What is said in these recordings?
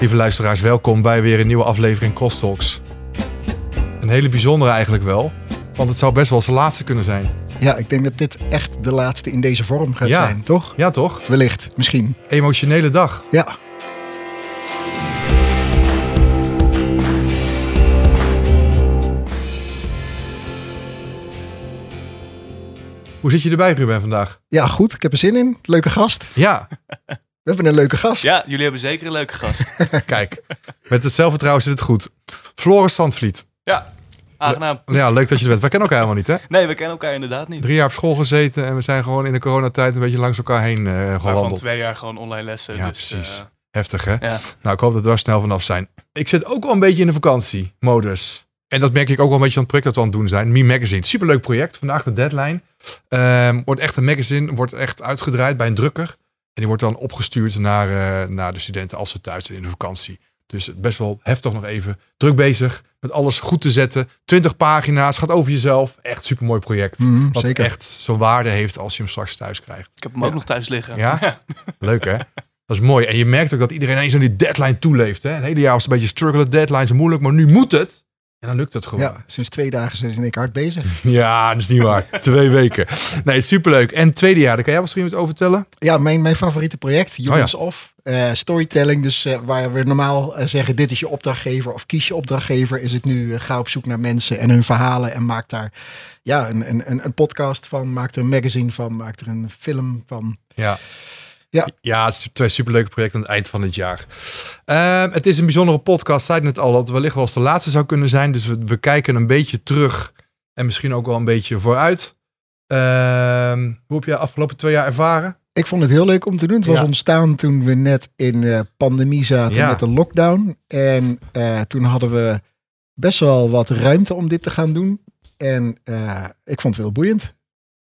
Lieve luisteraars, welkom bij weer een nieuwe aflevering Crosstalks. Een hele bijzondere eigenlijk wel, want het zou best wel zijn laatste kunnen zijn. Ja, ik denk dat dit echt de laatste in deze vorm gaat Ja. zijn, toch? Ja toch? Wellicht, misschien. Emotionele dag. Ja. Hoe zit je erbij Ruben vandaag? ja, goed. Ik heb er zin in. Leuke gast. Ja, hebben een leuke gast. Ja, jullie hebben zeker een leuke gast. kijk, met het zelfvertrouwen zit het goed. Floris Sandvliet. ja, aangenaam. Ja, leuk dat je er bent. Wij kennen elkaar helemaal niet hè? Nee, we kennen elkaar inderdaad niet. Drie jaar op school gezeten en we zijn gewoon in de coronatijd een beetje langs elkaar heen eh Waarvan gewandeld. twee jaar gewoon online lessen. Ja, dus, precies. eh, Heftig hè? ja. Nou, ik hoop dat we er snel vanaf zijn. Ik zit ook wel een beetje in de vakantiemodus. En dat merk ik ook wel een beetje aan het project dat we aan het doen zijn. Me Magazine, superleuk project. Vandaag de deadline. Ehm, wordt echt een magazine, wordt echt uitgedraaid bij een drukker. En die wordt dan opgestuurd naar, eh, naar de studenten als ze thuis zijn in de vakantie. Dus best wel heftig nog even. Druk bezig met alles goed te zetten. 20 pagina's, gaat over jezelf. Echt supermooi project. Mhm, Wat zeker. echt zo'n waarde heeft als je hem straks thuis krijgt. Ik heb hem ook nog thuis liggen. Ja? Leuk hè? Dat is mooi. En je merkt ook dat iedereen eens aan die deadline toeleeft. Hè? Het hele jaar was het een beetje struggelen, deadlines moeilijk, maar nu moet het. En dan lukt het gewoon. Ja, sinds twee dagen zijn ze in één keer hard bezig. Ja, dat is niet waar. Twee weken. Nee, superleuk. En het tweede jaar, daar kan jij misschien wat over vertellen? Ja, mijn, mijn favoriete project, Jongens Oh Off. Eh, storytelling, dus eh, waar we normaal eh, zeggen dit is je opdrachtgever of kies je opdrachtgever, is het nu ga op zoek naar mensen en hun verhalen en maak daar ja, een, een, een, een podcast van, maak er een magazine van, maak er een film van. Ja. Ja. ja, het is twee superleuke projecten aan het eind van het jaar. Ehm, het is een bijzondere podcast. Zei het net al, dat het wellicht wel eens de laatste zou kunnen zijn. Dus we, we kijken een beetje terug en misschien ook wel een beetje vooruit. Ehm, hoe heb je de afgelopen twee jaar ervaren? Ik vond het heel leuk om te doen. Het was Ja. ontstaan toen we net in eh, pandemie zaten Ja. met de lockdown. En eh, toen hadden we best wel wat ruimte om dit te gaan doen. En eh, ik vond het wel boeiend.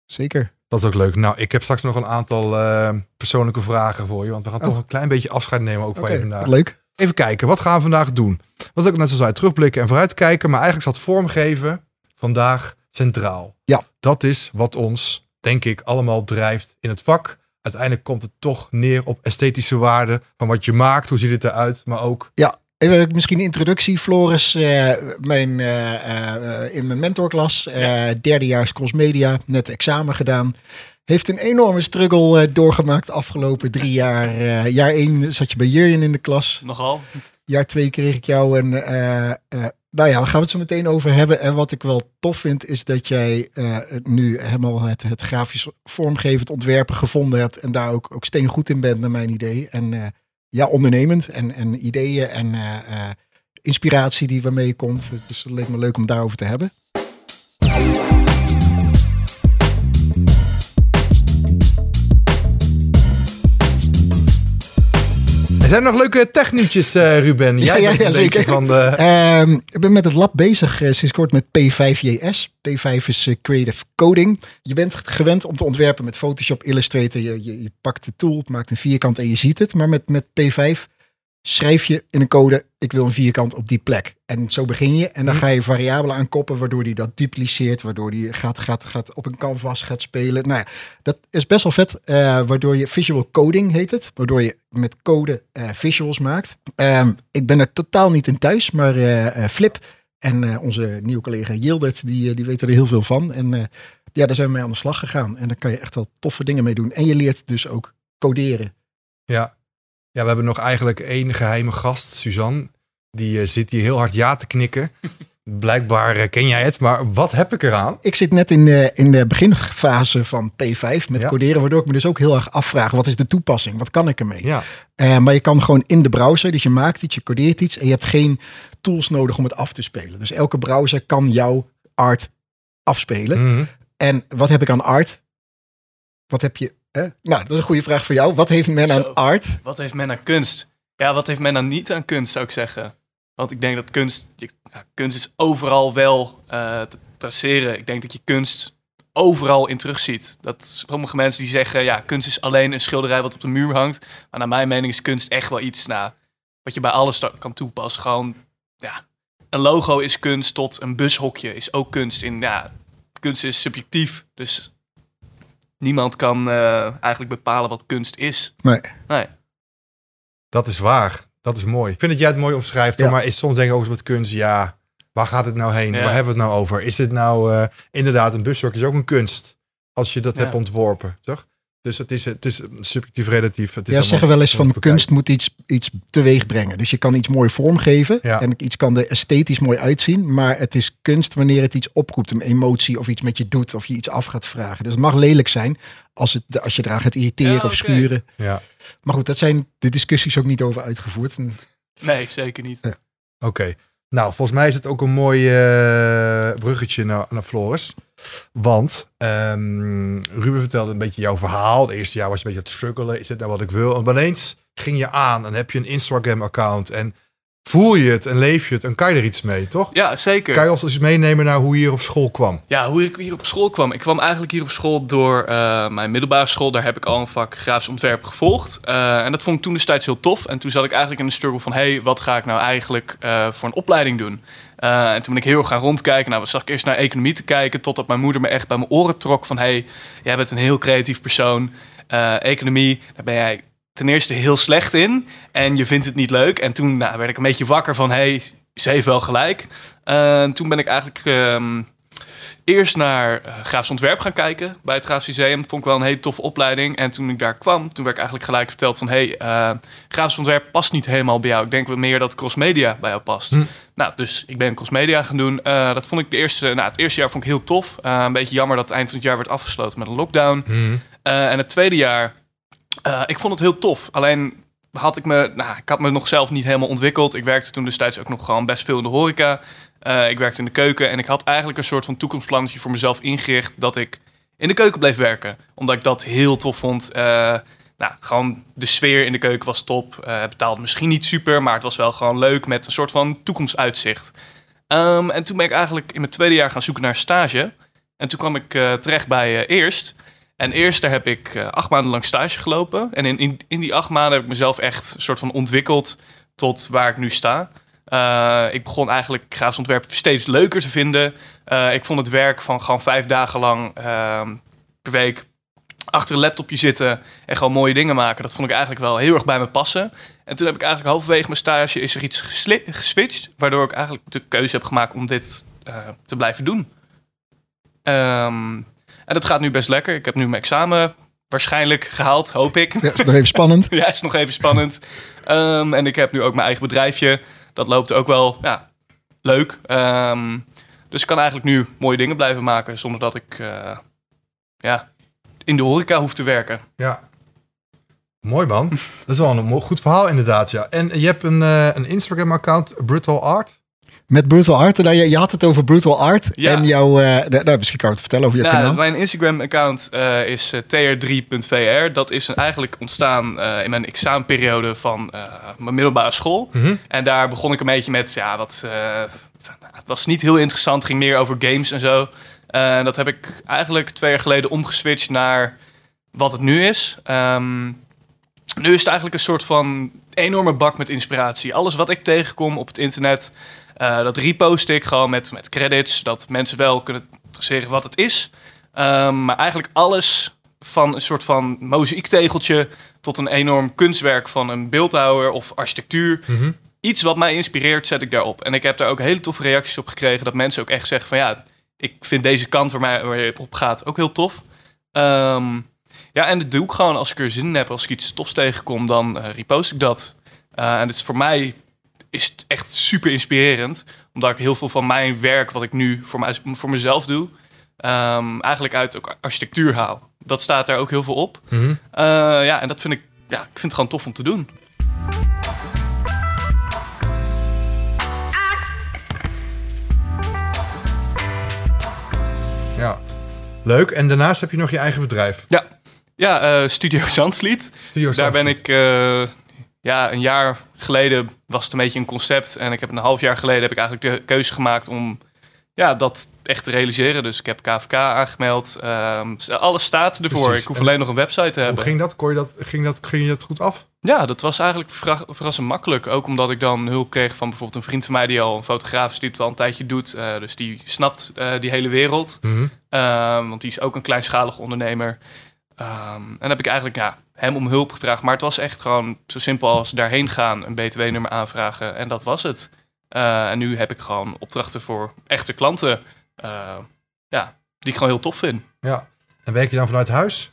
Zeker. Dat is ook leuk. Nou, ik heb straks nog een aantal eh, persoonlijke vragen voor je. Want we gaan Oh. toch een klein beetje afscheid nemen ook van je vandaag. leuk. Even kijken, wat gaan we vandaag doen? Wat ik net zo zei, terugblikken en vooruitkijken. Maar eigenlijk staat vormgeven vandaag centraal. Ja. Dat is wat ons, denk ik, allemaal drijft in het vak. Uiteindelijk komt het toch neer op esthetische waarden van wat je maakt. Hoe ziet het eruit? Maar ook, Even misschien een introductie. Floris, eh, mijn, eh, eh, in mijn mentorklas, derdejaars crossmedia, net examen gedaan. Heeft een enorme struggle doorgemaakt de afgelopen drie jaar. Jaar één zat je bij Jurjen in de klas. Nogal. jaar twee kreeg ik jou eh, nou ja, daar gaan we het zo meteen over hebben. En wat ik wel tof vind, is dat jij nu helemaal het, het grafisch vormgevend ontwerpen gevonden hebt. En daar ook, ook steengoed in bent, naar mijn idee. En ja, ondernemend en, en ideeën en eh, eh, inspiratie die waarmee je komt. Dus, het leek me leuk om daarover te hebben. Er zijn nog leuke technieuwtjes, eh, Ruben. Jij Ja, ja, ja, zeker. Van de, Ehm, ik ben met het lab bezig eh, sinds kort met P5JS. P5 is eh, Creative Coding. Je bent gewend om te ontwerpen met Photoshop, Illustrator. Je, je, je pakt de tool, maakt een vierkant en je ziet het. Maar met, met P5 schrijf je in een code, ik wil een vierkant op die plek. En zo begin je. En dan Hm. ga je variabelen aankoppen, waardoor die dat dupliceert. Waardoor die gaat, gaat, gaat op een canvas gaat spelen. Nou ja, dat is best wel vet. eh, waardoor je visual coding heet het. Waardoor je met code eh, visuals maakt. Ehm, ik ben er totaal niet in thuis, maar eh, Flip en onze nieuwe collega Yildert, die, die weten er heel veel van. En ja, daar zijn we mee aan de slag gegaan. En daar kan je echt wel toffe dingen mee doen. En je leert dus ook coderen. ja. Ja, we hebben nog eigenlijk één geheime gast, Suzanne. Die eh, zit hier heel hard ja te knikken. Blijkbaar eh, ken jij het, maar wat heb ik eraan? Ik zit net in de, in de beginfase van P5 met Ja. coderen, waardoor ik me dus ook heel erg afvraag, wat is de toepassing? Wat kan ik ermee? Ja, Eh, maar je kan gewoon in de browser, dus je maakt iets, je codeert iets en je hebt geen tools nodig om het af te spelen. Dus elke browser kan jouw art afspelen. Mhm. En wat heb ik aan art? Wat heb je? Hè? Nou, dat is een goede vraag voor jou. Wat heeft men aan art? Wat heeft men aan kunst? Ja, wat heeft men aan niet aan kunst, zou ik zeggen. Want ik denk dat kunst... ja, kunst is overal wel eh, te traceren. Ik denk dat je kunst overal in terugziet. Dat sommige mensen die zeggen... Ja, kunst is alleen een schilderij wat op de muur hangt. Maar naar mijn mening is kunst echt wel iets... Nou, wat je bij alles kan toepassen. Gewoon, ja... Een logo is kunst tot een bushokje is ook kunst. In, ja, kunst is subjectief. Dus niemand kan eh, eigenlijk bepalen wat kunst is. Nee. Nee. Dat is waar. Dat is mooi. Ik vind dat jij het mooi omschrijft. Ja. Maar is soms denk ik ook eens met kunst, ja, waar gaat het nou heen? Ja. Waar hebben we het nou over? Is dit nou eh, inderdaad een bushok is ook een kunst als je dat Ja. hebt ontworpen, toch? Dus het is, het is subjectief relatief. Het is Ja, zeggen wel eens van bekijken. kunst moet iets, iets teweeg brengen. Dus je kan iets mooi vormgeven Ja. en iets kan er esthetisch mooi uitzien. Maar het is kunst wanneer het iets oproept, een emotie of iets met je doet of je iets af gaat vragen. Dus het mag lelijk zijn als, het, als je eraan gaat irriteren Ja, of schuren. Ja, Maar goed, dat zijn de discussies ook niet over uitgevoerd. Nee, zeker niet. oké. Nou, volgens mij is het ook een mooi eh, bruggetje naar, naar Floris. Want ehm, Ruben vertelde een beetje jouw verhaal. Het eerste jaar was je een beetje aan het struggelen. Is dit nou wat ik wil? En ging je aan en heb je een Instagram-account. En voel je het en leef je het en kan je er iets mee, toch? Ja, zeker. Kan je ons eens meenemen naar hoe je hier op school kwam? Ja, hoe ik hier op school kwam. Ik kwam eigenlijk hier op school door eh, mijn middelbare school. Daar heb ik al een vak grafisch ontwerp gevolgd. Eh, en dat vond ik toen destijds heel tof. En toen zat ik eigenlijk in de struggle van... hé, hey, wat ga ik nou eigenlijk eh, voor een opleiding doen? En toen ben ik heel erg gaan rondkijken. Nou, zag ik eerst naar economie te kijken... totdat mijn moeder me echt bij mijn oren trok van... hé, hey, jij bent een heel creatief persoon. Economie, daar ben jij ten eerste heel slecht in. En je vindt het niet leuk. En toen nou, werd ik een beetje wakker van... hé, hey, ze heeft wel gelijk. Eh, en toen ben ik eigenlijk... ehm, eerst naar uh, grafisch ontwerp gaan kijken bij het Grafisch Museum. Vond ik wel een hele toffe opleiding. En toen ik daar kwam, toen werd ik eigenlijk gelijk verteld van... hé, hey, eh, grafisch ontwerp past niet helemaal bij jou. Ik denk wel meer dat crossmedia bij jou past. Hm. Nou, dus ik ben crossmedia gaan doen. Dat vond ik de eerste, nou, het eerste jaar vond ik heel tof. Een beetje jammer dat het eind van het jaar werd afgesloten met een lockdown. Eh, en het tweede jaar, eh, ik vond het heel tof. Alleen had ik me, nou, ik had me nog zelf niet helemaal ontwikkeld. Ik werkte toen destijds ook nog gewoon best veel in de horeca. Eh, ik werkte in de keuken en ik had eigenlijk een soort van toekomstplannetje voor mezelf ingericht dat ik in de keuken bleef werken. Omdat ik dat heel tof vond. Eh, nou, gewoon de sfeer in de keuken was top. Het betaalde misschien niet super, maar het was wel gewoon leuk met een soort van toekomstuitzicht. Ehm, en toen ben ik eigenlijk in mijn tweede jaar gaan zoeken naar stage. En toen kwam ik terecht bij Eerst. En eerst daar heb ik eh, acht maanden lang stage gelopen. En in, in, die acht maanden heb ik mezelf echt soort van ontwikkeld tot waar ik nu sta. Eh, ik begon eigenlijk grafisch ontwerp steeds leuker te vinden. Eh, ik vond het werk van gewoon vijf dagen lang ehm, per week achter een laptopje zitten en gewoon mooie dingen maken. Dat vond ik eigenlijk wel heel erg bij me passen. En toen heb ik eigenlijk halverwege mijn stage is er iets geswitcht, waardoor ik eigenlijk de keuze heb gemaakt om dit te blijven doen. Ehm, en dat gaat nu best lekker. Ik heb nu mijn examen waarschijnlijk gehaald, hoop ik. ja, is nog even spannend. ja, is nog even spannend. Ehm, en ik heb nu ook mijn eigen bedrijfje. Dat loopt ook wel ja, leuk. Ehm, dus ik kan eigenlijk nu mooie dingen blijven maken zonder dat ik eh, ja, in de horeca hoef te werken. Ja. Mooi man. Dat is wel een goed verhaal inderdaad, ja. En je hebt een, eh, een Instagram-account, Brutal Art. Met Brutal Art. Nou, je, je had het over Brutal Art. Ja. En jouw... eh, nou, misschien kan je het vertellen over je Nou, kanaal. mijn Instagram-account eh, is eh, tr3.vr. Dat is eigenlijk ontstaan in mijn examenperiode van mijn middelbare school. En daar begon ik een beetje met, ja, wat. het was niet heel interessant, het ging meer over games en zo. En dat heb ik eigenlijk twee jaar geleden omgeswitcht naar wat het nu is. Ehm, nu is het eigenlijk een soort van enorme bak met inspiratie. Alles wat ik tegenkom op het internet, eh, dat repost ik gewoon met, met credits, dat mensen wel kunnen traceren wat het is. Ehm, maar eigenlijk alles van een soort van mozaïektegeltje tot een enorm kunstwerk van een beeldhouwer of architectuur. Iets wat mij inspireert, zet ik daarop. En ik heb daar ook hele toffe reacties op gekregen. Dat mensen ook echt zeggen van ja, ik vind deze kant waar, mij, waar je op gaat ook heel tof. Ehm, ja, en dat doe ik gewoon als ik er zin in heb. Als ik iets tofs tegenkom, dan eh, repost ik dat. Eh, en het is voor mij is echt super inspirerend. Omdat ik heel veel van mijn werk, wat ik nu voor, mij, voor mezelf doe, ehm, eigenlijk uit ook architectuur haal. Dat staat daar ook heel veel op. Mhm. Eh, ja, en dat vind ik, ja, ik vind het gewoon tof om te doen. Ja. Leuk. En daarnaast heb je nog je eigen bedrijf. Ja, ja eh, Studio Zandvliet. Studio Daar ben Zandvliet. ik, eh, ja, een jaar geleden was het een beetje een concept. En ik heb een half jaar geleden heb ik eigenlijk de keuze gemaakt om ja, dat echt te realiseren. Dus ik heb KVK aangemeld. Ehm, alles staat ervoor. Precies. Ik hoef En alleen nog een website te Hoe hebben. ging dat? Kon je dat, ging dat? Ging je dat goed af? Ja, dat was eigenlijk verra- verrassend makkelijk. Ook omdat ik dan hulp kreeg van bijvoorbeeld een vriend van mij die al een fotograaf is die het al een tijdje doet. Eh, dus die snapt eh, die hele wereld. Mhm. Ehm, want die is ook een kleinschalige ondernemer. Ehm, en heb ik eigenlijk ja, hem om hulp gevraagd. Maar het was echt gewoon zo simpel als daarheen gaan, een btw-nummer aanvragen en dat was het. Eh, en nu heb ik gewoon opdrachten voor echte klanten. eh, ja, die ik gewoon heel tof vind. Ja. En werk je dan vanuit huis?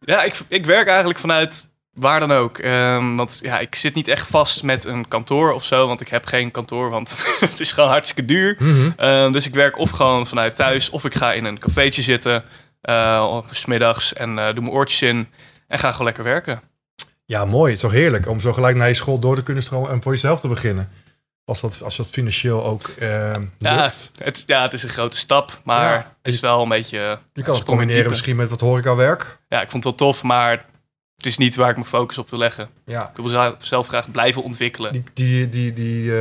Ja, ik, ik werk eigenlijk vanuit waar dan ook. Ehm, want ja, ik zit niet echt vast met een kantoor of zo. Want ik heb geen kantoor, want het is gewoon hartstikke duur. Mhm. Ehm, dus ik werk of gewoon vanuit thuis, of ik ga in een cafeetje zitten. Eh of 's middags en eh, doe mijn oortjes in. En ga gewoon lekker werken. Ja, mooi. Het is toch heerlijk om zo gelijk naar je school door te kunnen stromen en voor jezelf te beginnen. Als dat, als dat financieel ook eh Ja lukt. het, ja, het is een grote stap, maar Ja. het is wel een beetje... Je kan het combineren diepe. misschien met wat horecawerk. Ja, ik vond het wel tof, maar het is niet waar ik mijn focus op wil leggen. Ja. Ik wil zelf- graag blijven ontwikkelen. Die, die, die, die,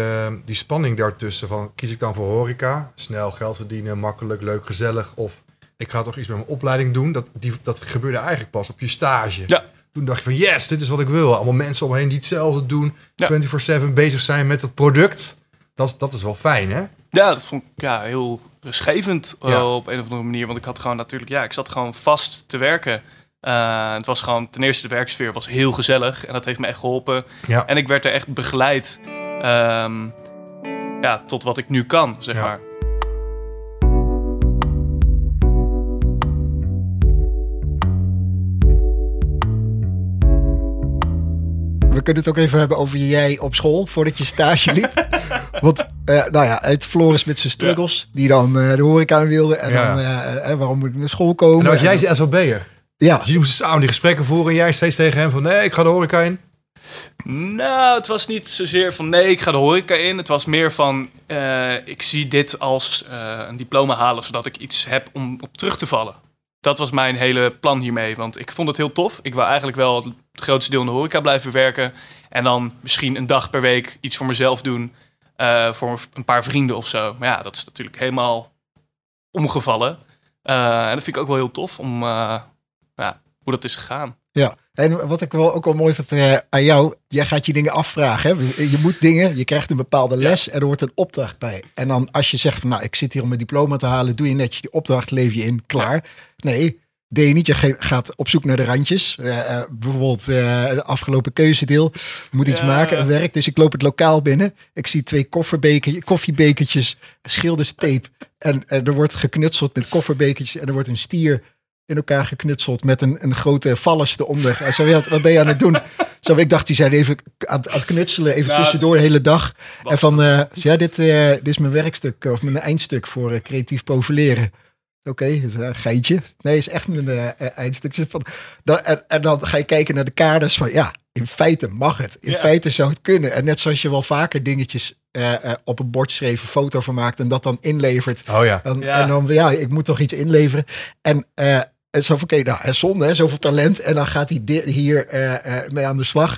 die spanning daartussen van kies ik dan voor horeca, snel geld verdienen, makkelijk, leuk, gezellig. Of ik ga toch iets met mijn opleiding doen. Dat, die, dat gebeurde eigenlijk pas op je stage. Ja. Toen dacht je van yes, dit is wat ik wil. Allemaal mensen omheen die hetzelfde doen. Ja. 24-7 bezig zijn met het product. Dat, is- dat is wel fijn hè? Ja, dat vond ik ja, heel rustgevend eh, op een of andere manier. Want ik had gewoon natuurlijk, ja, ik zat gewoon vast te werken. Eh, het was gewoon, ten eerste de werksfeer was heel gezellig. En dat heeft me echt geholpen. Ja. En ik werd er echt begeleid. ehm, ja, tot wat ik nu kan, zeg maar. Kunnen het ook even hebben over jij op school, voordat je stage liep. Want, eh, nou ja, het Floris met zijn struggles, die dan eh, de horeca in wilde. En Ja. dan, eh, waarom moet ik naar school komen? En was jij zijn SLB'er. Ja, Dus jullie moesten samen die gesprekken voeren en jij steeds tegen hem van nee, ik ga de horeca in. Nou, het was niet zozeer van nee, ik ga de horeca in. Het was meer van eh, ik zie dit als eh, een diploma halen, zodat ik iets heb om op terug te vallen. Dat was mijn hele plan hiermee, want ik vond het heel tof. Ik wil eigenlijk wel het grootste deel in de horeca blijven werken. En dan misschien een dag per week iets voor mezelf doen, eh, voor een paar vrienden of zo. Maar ja, dat is natuurlijk helemaal omgevallen. Eh, en dat vind ik ook wel heel tof om eh, ja, hoe dat is gegaan. Ja. En wat ik wel ook wel mooi vind eh, aan jou, jij gaat je dingen afvragen. Hè? Je moet dingen, je krijgt een bepaalde les en er wordt een opdracht bij. En dan als je zegt van nou, ik zit hier om mijn diploma te halen, doe je netjes die opdracht, leef je in, klaar. Nee, deed je niet. Je gaat op zoek naar de randjes. Eh, eh, bijvoorbeeld eh de afgelopen keuzedeel. Moet iets Ja. maken, een werk. Dus ik loop het lokaal binnen. Ik zie twee koffiebekertjes, schilderstape. En, en er wordt geknutseld met kofferbekertjes. En er wordt een stier in elkaar geknutseld met een, een grote vallers eronder. Hij zei, wat, wat ben je aan het doen? Zo, ik dacht, die zijn even aan, het- aan het knutselen, even Nou, tussendoor de hele dag. En van, eh, ja, dit, eh, dit is mijn werkstuk of mijn eindstuk voor eh, creatief profileren. Oké, geitje. Nee, is echt mijn eh, eindstuk. Van, dan, en, en dan ga je kijken naar de kaders van, ja, in feite mag het. In Ja. feite zou het kunnen. En net zoals je wel vaker dingetjes eh, eh, op een bord schreef, een foto van maakt en dat dan inlevert. Oh ja. En, Ja. en dan, ja, ik moet toch iets inleveren. En, eh en zo van, oké, nou, en zonde, hè, zoveel talent. En dan gaat hij hier eh, eh, mee aan de slag.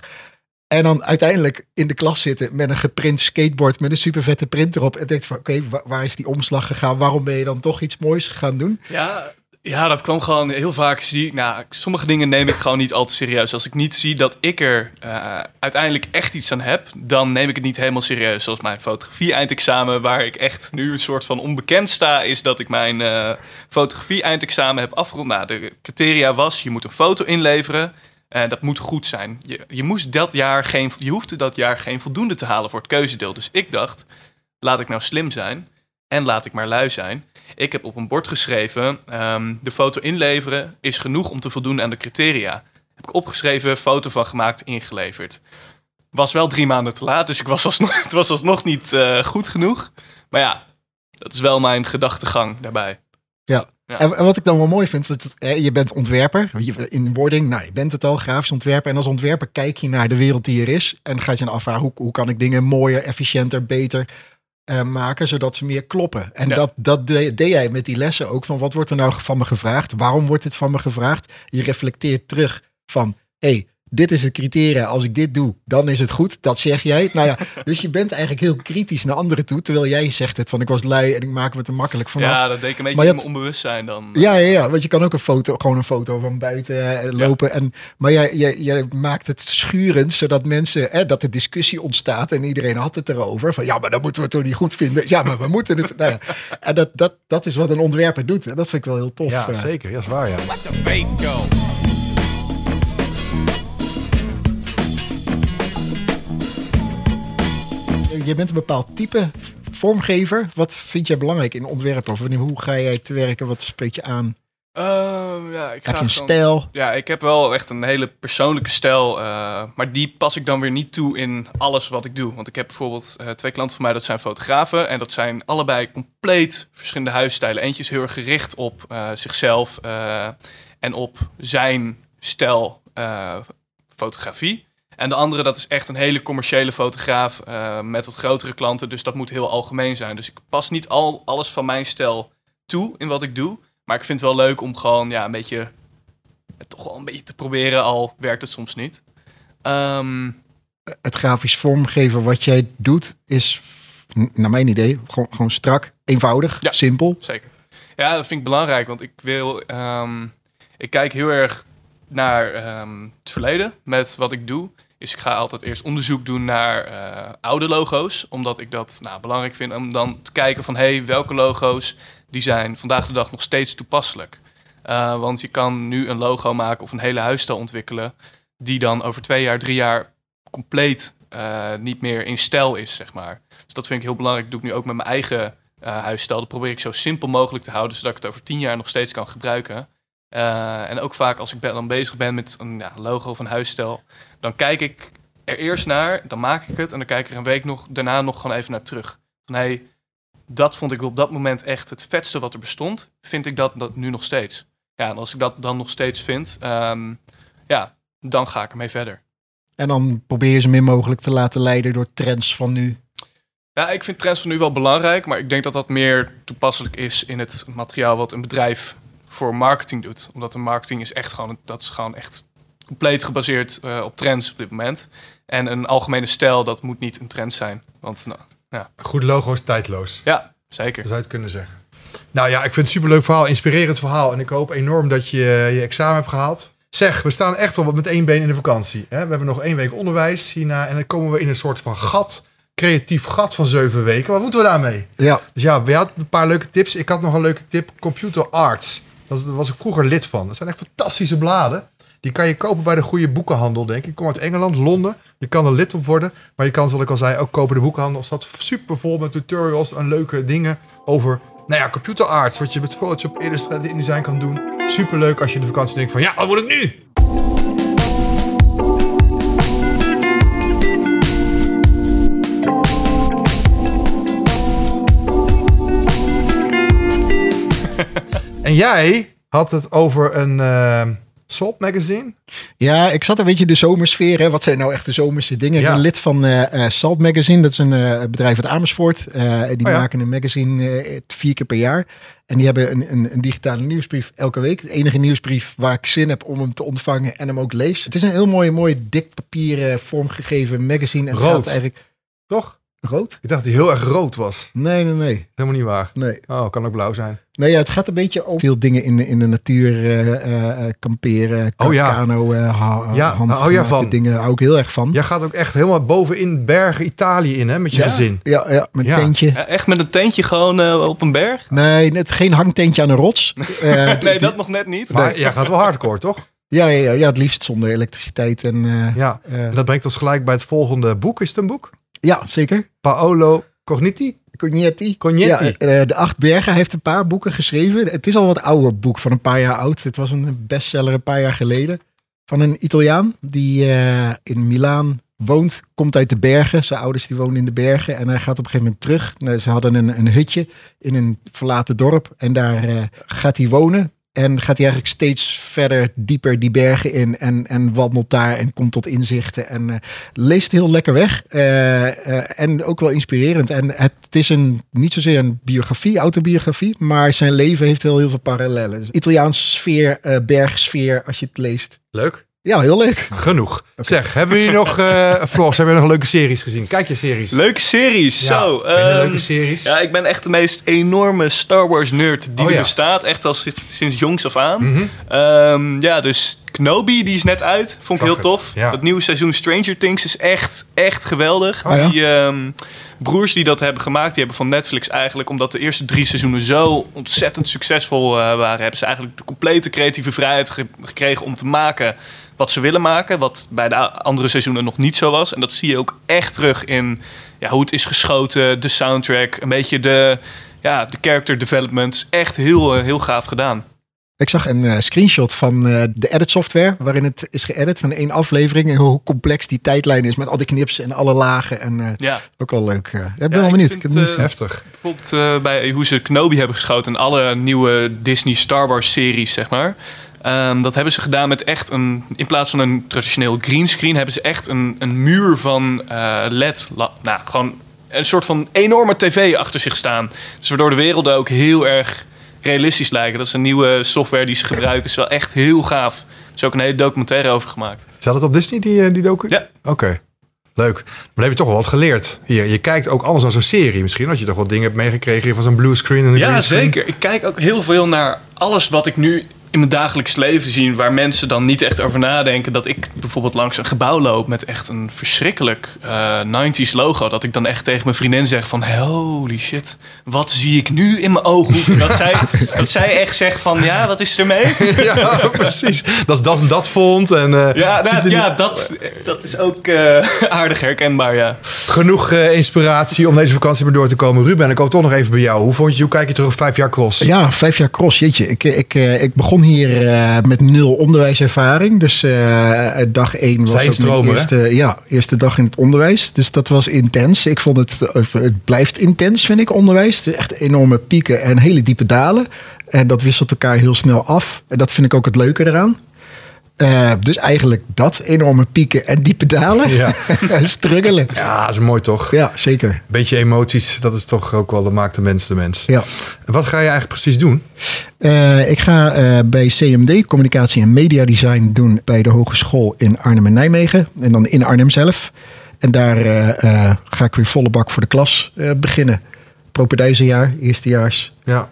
En dan uiteindelijk in de klas zitten met een geprint skateboard met een super vette print erop. En denkt van, oké, wa- waar is die omslag gegaan? Waarom ben je dan toch iets moois gaan doen? Ja, ja, dat kwam gewoon heel vaak. Zie nou, sommige dingen neem ik gewoon niet al te serieus. Als ik niet zie dat ik er eh, uiteindelijk echt iets aan heb, dan neem ik het niet helemaal serieus. Zoals mijn fotografie-eindexamen, waar ik echt nu een soort van onbekend sta, is dat ik mijn eh, fotografie-eindexamen heb afgerond. Nou, de criteria was: je moet een foto inleveren. En dat moet goed zijn. Je, je, moest dat jaar geen, je hoefde dat jaar geen voldoende te halen voor het keuzedeel. Dus ik dacht, laat ik nou slim zijn en laat ik maar lui zijn. Ik heb op een bord geschreven, ehm, de foto inleveren is genoeg om te voldoen aan de criteria. Heb ik opgeschreven, foto van gemaakt, ingeleverd. Was wel drie maanden te laat, dus ik was alsnog, het was alsnog niet eh, goed genoeg. Maar ja, dat is wel mijn gedachtegang daarbij. Ja. Ja. En, wat ik dan wel mooi vind, want je bent ontwerper. In wording, nou, je bent het al, grafisch ontwerper. En als ontwerper kijk je naar de wereld die er is. En ga je dan afvragen, hoe, hoe kan ik dingen mooier, efficiënter, beter eh, maken, zodat ze meer kloppen. En Ja. dat, dat deed, deed jij met die lessen ook. Van wat wordt er nou van me gevraagd? Waarom wordt dit van me gevraagd? Je reflecteert terug van, hey, dit is het criteria. Als ik dit doe, dan is het goed. Dat zeg jij. Nou ja, dus je bent eigenlijk heel kritisch naar anderen toe. Terwijl jij zegt het van, ik was lui en ik maak me er makkelijk vanaf. Ja, dat deed ik een beetje Maar in mijn onbewustzijn dan. Ja, ja, ja, want je kan ook een foto, gewoon een foto van buiten eh, lopen. En, maar jij, jij, jij maakt het schurend, zodat mensen, eh, dat er discussie ontstaat en iedereen had het erover. Van ja, maar dat moeten we toch niet goed vinden. Ja, maar we moeten het. Nou ja. En dat, dat, dat is wat een ontwerper doet. En dat vind ik wel heel tof. Ja, eh. zeker. Ja, dat is waar, ja. Je bent een bepaald type vormgever. Wat vind jij belangrijk in ontwerpen? Of hoe ga jij te werken? Wat spreekt je aan? Ehm, ja, ik ga Heb je een stijl? Ja, ik heb wel echt een hele persoonlijke stijl. eh, maar die pas ik dan weer niet toe in alles wat ik doe. Want ik heb bijvoorbeeld eh, twee klanten van mij, dat zijn fotografen. En dat zijn allebei compleet verschillende huisstijlen. Eentje is heel erg gericht op eh, zichzelf en op zijn stijl fotografie. En de andere, dat is echt een hele commerciële fotograaf eh, met wat grotere klanten. Dus dat moet heel algemeen zijn. Dus ik pas niet al alles van mijn stijl toe in wat ik doe. Maar ik vind het wel leuk om gewoon ja, een beetje het toch wel een beetje te proberen, al werkt het soms niet. Ehm, Het grafisch vormgeven wat jij doet is, naar mijn idee, gewoon, gewoon strak, eenvoudig, Ja. simpel. zeker. Ja, dat vind ik belangrijk, want ik wil. ehm, ik kijk heel erg naar ehm, het verleden met wat ik doe. Is ik ga altijd eerst onderzoek doen naar eh, oude logo's, omdat ik dat nou, belangrijk vind om dan te kijken van hey, welke logo's die zijn vandaag de dag nog steeds toepasselijk. Eh, want je kan nu een logo maken of een hele huisstijl ontwikkelen, die dan over twee jaar, drie jaar compleet eh, niet meer in stijl is, zeg maar. Dus dat vind ik heel belangrijk. Dat doe ik nu ook met mijn eigen huisstijl. Dat probeer ik zo simpel mogelijk te houden, zodat ik het over tien jaar nog steeds kan gebruiken. Eh, en ook vaak als ik ben, dan bezig ben met een ja, logo of een huisstijl, dan kijk ik er eerst naar, dan maak ik het en dan kijk ik er een week nog, daarna nog gewoon even naar terug. Van hey, dat vond ik op dat moment echt het vetste wat er bestond. Vind ik dat, dat nu nog steeds? Ja, en als ik dat dan nog steeds vind, ehm, ja, dan ga ik ermee verder. En dan probeer je zo min mogelijk te laten leiden door trends van nu. Ja, ik vind trends van nu wel belangrijk, maar ik denk dat dat meer toepasselijk is in het materiaal wat een bedrijf voor marketing doet. Omdat de marketing is echt gewoon, dat is gewoon echt compleet gebaseerd eh, op trends op dit moment. En een algemene stijl, dat moet niet een trend zijn. Want nou, Goed logo is tijdloos. ja, zeker. Dat zou je het kunnen zeggen. Nou ja, ik vind het een superleuk verhaal, inspirerend verhaal. En ik hoop enorm dat je je examen hebt gehaald. Zeg, we staan echt wel met één been in de vakantie. Hè? We hebben nog één week onderwijs hierna. En dan komen we in een soort van gat. Creatief gat van zeven weken. Wat moeten we daarmee? Ja, Dus ja, we hadden een paar leuke tips. Ik had nog een leuke tip. Computer Arts. Daar was ik vroeger lid van. Dat zijn echt fantastische bladen. Die kan je kopen bij de goede boekenhandel, denk ik. Ik kom uit Engeland, Londen. Je kan er lid op worden. Maar je kan, zoals ik al zei, ook kopen de boekenhandel. Er staat super vol met tutorials en leuke dingen over... Nou ja, computer arts. Wat je met Photoshop, Illustrator, InDesign kan doen. Super leuk als je in de vakantie denkt van... Ja, wat moet ik nu? En jij had het over een eh, Salt magazine. Ja, ik zat een beetje in de zomersfeer. Hè. Wat zijn nou echt de zomerse dingen? Ik ben lid van eh, eh, Salt Magazine. Dat is een eh, bedrijf uit Amersfoort. Die Oh ja. maken een magazine vier keer per jaar. En die hebben een, een, een digitale nieuwsbrief elke week. De enige nieuwsbrief waar ik zin heb om hem te ontvangen en hem ook lees. Het is een heel mooi, mooi dik papieren vormgegeven magazine. En het Rood. eigenlijk Toch? rood? Ik dacht dat hij heel erg rood was. Nee, nee, nee. Helemaal niet waar. Nee, Oh, kan ook blauw zijn. Nee ja, het gaat een beetje over veel dingen in de, in de natuur. eh, eh, eh, kamperen, Oh ja. kano, eh, ha- Ja, daar hou jij handgemaakte van. dingen. Hou ik heel erg van. Jij gaat ook echt helemaal bovenin bergen Italië in, hè? Met je Ja. gezin. Ja, ja met Ja. tentje. Ja, echt met een tentje gewoon eh, op een berg? Nee, net geen hangtentje aan een rots. Eh, die- Nee, dat nog net niet. Maar jij gaat wel hardcore, toch? ja, ja, ja, ja, het liefst zonder elektriciteit. En, eh, Ja. En dat brengt ons gelijk bij het volgende boek. Is het een boek? ja, zeker. Paolo Cogniti? Cognetti. Cognetti. Ja, eh, de Acht Bergen hij heeft een paar boeken geschreven. Het is al wat ouder boek, van een paar jaar oud. Het was een bestseller een paar jaar geleden. Van een Italiaan die eh, in Milaan woont. Komt uit de bergen. Zijn ouders die wonen in de bergen. En hij gaat op een gegeven moment terug. Nou, ze hadden een, een hutje in een verlaten dorp. En daar eh, gaat hij wonen. En gaat hij eigenlijk steeds verder dieper die bergen in. En, en wandelt daar en komt tot inzichten. En eh, leest heel lekker weg. Eh, eh, en ook wel inspirerend. En het, is een, niet zozeer een biografie, autobiografie. Maar zijn leven heeft heel, heel veel parallellen. Italiaans sfeer, bergsfeer, als je het leest. Leuk. Ja, heel leuk. Genoeg. Zeg, hebben jullie nog, eh Floris, hebben jullie nog leuke series gezien? Kijk je series. Leuke series, Ja, zo. hele ehm, leuke series. Ja, ik ben echt de meest enorme Star Wars nerd die Oh, er ja. bestaat. Echt al si- sinds jongs af aan. Mhm. Ehm, ja, dus Kenobi, die is net uit. Vond ik Zag heel het, tof. ja. Dat nieuwe seizoen Stranger Things is echt, echt geweldig. Oh, ja? Die ehm, broers die dat hebben gemaakt, die hebben van Netflix eigenlijk... omdat de eerste drie seizoenen zo ontzettend succesvol eh, waren... hebben ze eigenlijk de complete creatieve vrijheid ge- gekregen om te maken wat ze willen maken. Wat bij de andere seizoenen nog niet zo was. En dat zie je ook echt terug in ja, hoe het is geschoten, de soundtrack, een beetje de, ja, de character development. Is echt heel, eh, heel gaaf gedaan. Ik zag een eh, screenshot van eh, de edit software waarin het is geëdit van één aflevering en hoe complex die tijdlijn is met al die knips en alle lagen en eh, Ja. ook wel leuk. ik ben wel benieuwd. vind, Ik heb het Heftig. Bijvoorbeeld bij hoe ze Kenobi hebben geschoten en alle nieuwe Disney Star Wars series, zeg maar. Ehm, dat hebben ze gedaan met echt een, in plaats van een traditioneel greenscreen, hebben ze echt een, een muur van LED, la- nou gewoon een soort van enorme tv achter zich staan. Dus waardoor de werelden ook heel erg realistisch lijken. Dat is een nieuwe software die ze gebruiken, is wel echt heel gaaf. Er is ook een hele documentaire over gemaakt. Staat het op Disney, die, eh, die docu? Ja. Oké. Leuk. Maar dan heb je toch wel wat geleerd. Hier, je kijkt ook anders dan zo'n serie misschien. Dat je toch wat dingen hebt meegekregen van zo'n blue screen en een Ja, green screen. zeker. Ik kijk ook heel veel naar alles wat ik nu in mijn dagelijks leven zie, waar mensen dan niet echt over nadenken. Dat ik bijvoorbeeld langs een gebouw loop met echt een verschrikkelijk eh 90s logo. Dat ik dan echt tegen mijn vriendin zeg van holy shit, wat zie ik nu in mijn ogen? Dat zij, dat zij echt zegt van ja, wat is er mee? Ja, precies. Dat is dat en dat font. En, eh, Ja, nou, ja niet- dat, dat is ook eh, aardig herkenbaar, ja. Genoeg eh, inspiratie om deze vakantie maar door te komen. Ruben, ik kom toch nog even bij jou. Hoe vond je, hoe kijk je terug op vijf jaar cross? Ja, vijf jaar cross, jeetje. Ik, ik, eh, ik begon hier eh, met nul onderwijservaring. Dus eh, dag één was Zijn hè? eerste, ja, eerste dag in het onderwijs. Dus dat was intens. Ik vond het, eh, het blijft intens, vind ik, onderwijs. Echt enorme pieken en hele diepe dalen. En dat wisselt elkaar heel snel af. En dat vind ik ook het leuke eraan. Eh, dus eigenlijk dat, enorme pieken en diepe dalen. Ja. Struggelen. Ja, dat is mooi toch? Ja, zeker. Beetje emoties, dat is toch ook wel, dat maakt de mens de mens. Ja. En wat ga je eigenlijk precies doen? Eh, ik ga eh, bij CMD, Communicatie en Media Design, doen bij de Hogeschool in Arnhem en Nijmegen. En dan in Arnhem zelf. En daar ga ik weer volle bak voor de klas beginnen. Propeduizenjaar, eerstejaars. Ja,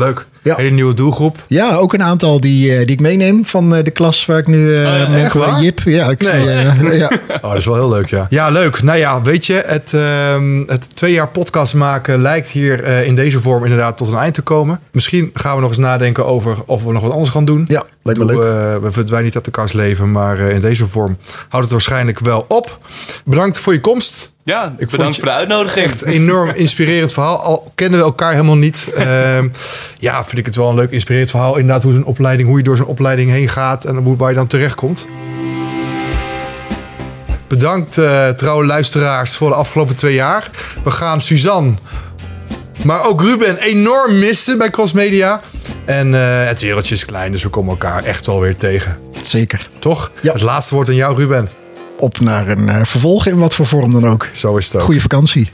leuk. Ja. Hele nieuwe doelgroep. Ja, ook een aantal die, eh, die ik meeneem van eh, de klas waar ik nu eh mentor waar? Jip. Ja, ik Nee. zie, ja. Oh, dat is wel heel leuk, ja. Ja, leuk. Nou ja, weet je, het, ehm, het twee jaar podcast maken lijkt hier in deze vorm inderdaad tot een eind te komen. Misschien gaan we nog eens nadenken over of we nog wat anders gaan doen. ja, lijkt me Doe, leuk. we verdwijnen niet uit elkaars leven, maar in deze vorm houdt het waarschijnlijk wel op. Bedankt voor je komst. Ja, bedankt voor de uitnodiging. Echt een enorm inspirerend verhaal. Al kennen we elkaar helemaal niet. Ehm, ja, vind ik het wel een leuk inspirerend verhaal. Inderdaad, hoe, een opleiding, hoe je door zo'n opleiding heen gaat en hoe, waar je dan terechtkomt. Bedankt eh, trouwe luisteraars voor de afgelopen twee jaar. We gaan Suzanne, maar ook Ruben enorm missen bij Crossmedia. En eh, het wereldje is klein, dus we komen elkaar echt wel weer tegen. Zeker. Toch? Ja. Het laatste woord aan jou, Ruben. Op naar een eh, vervolg in wat voor vorm dan ook. Zo is het ook. Goeie vakantie.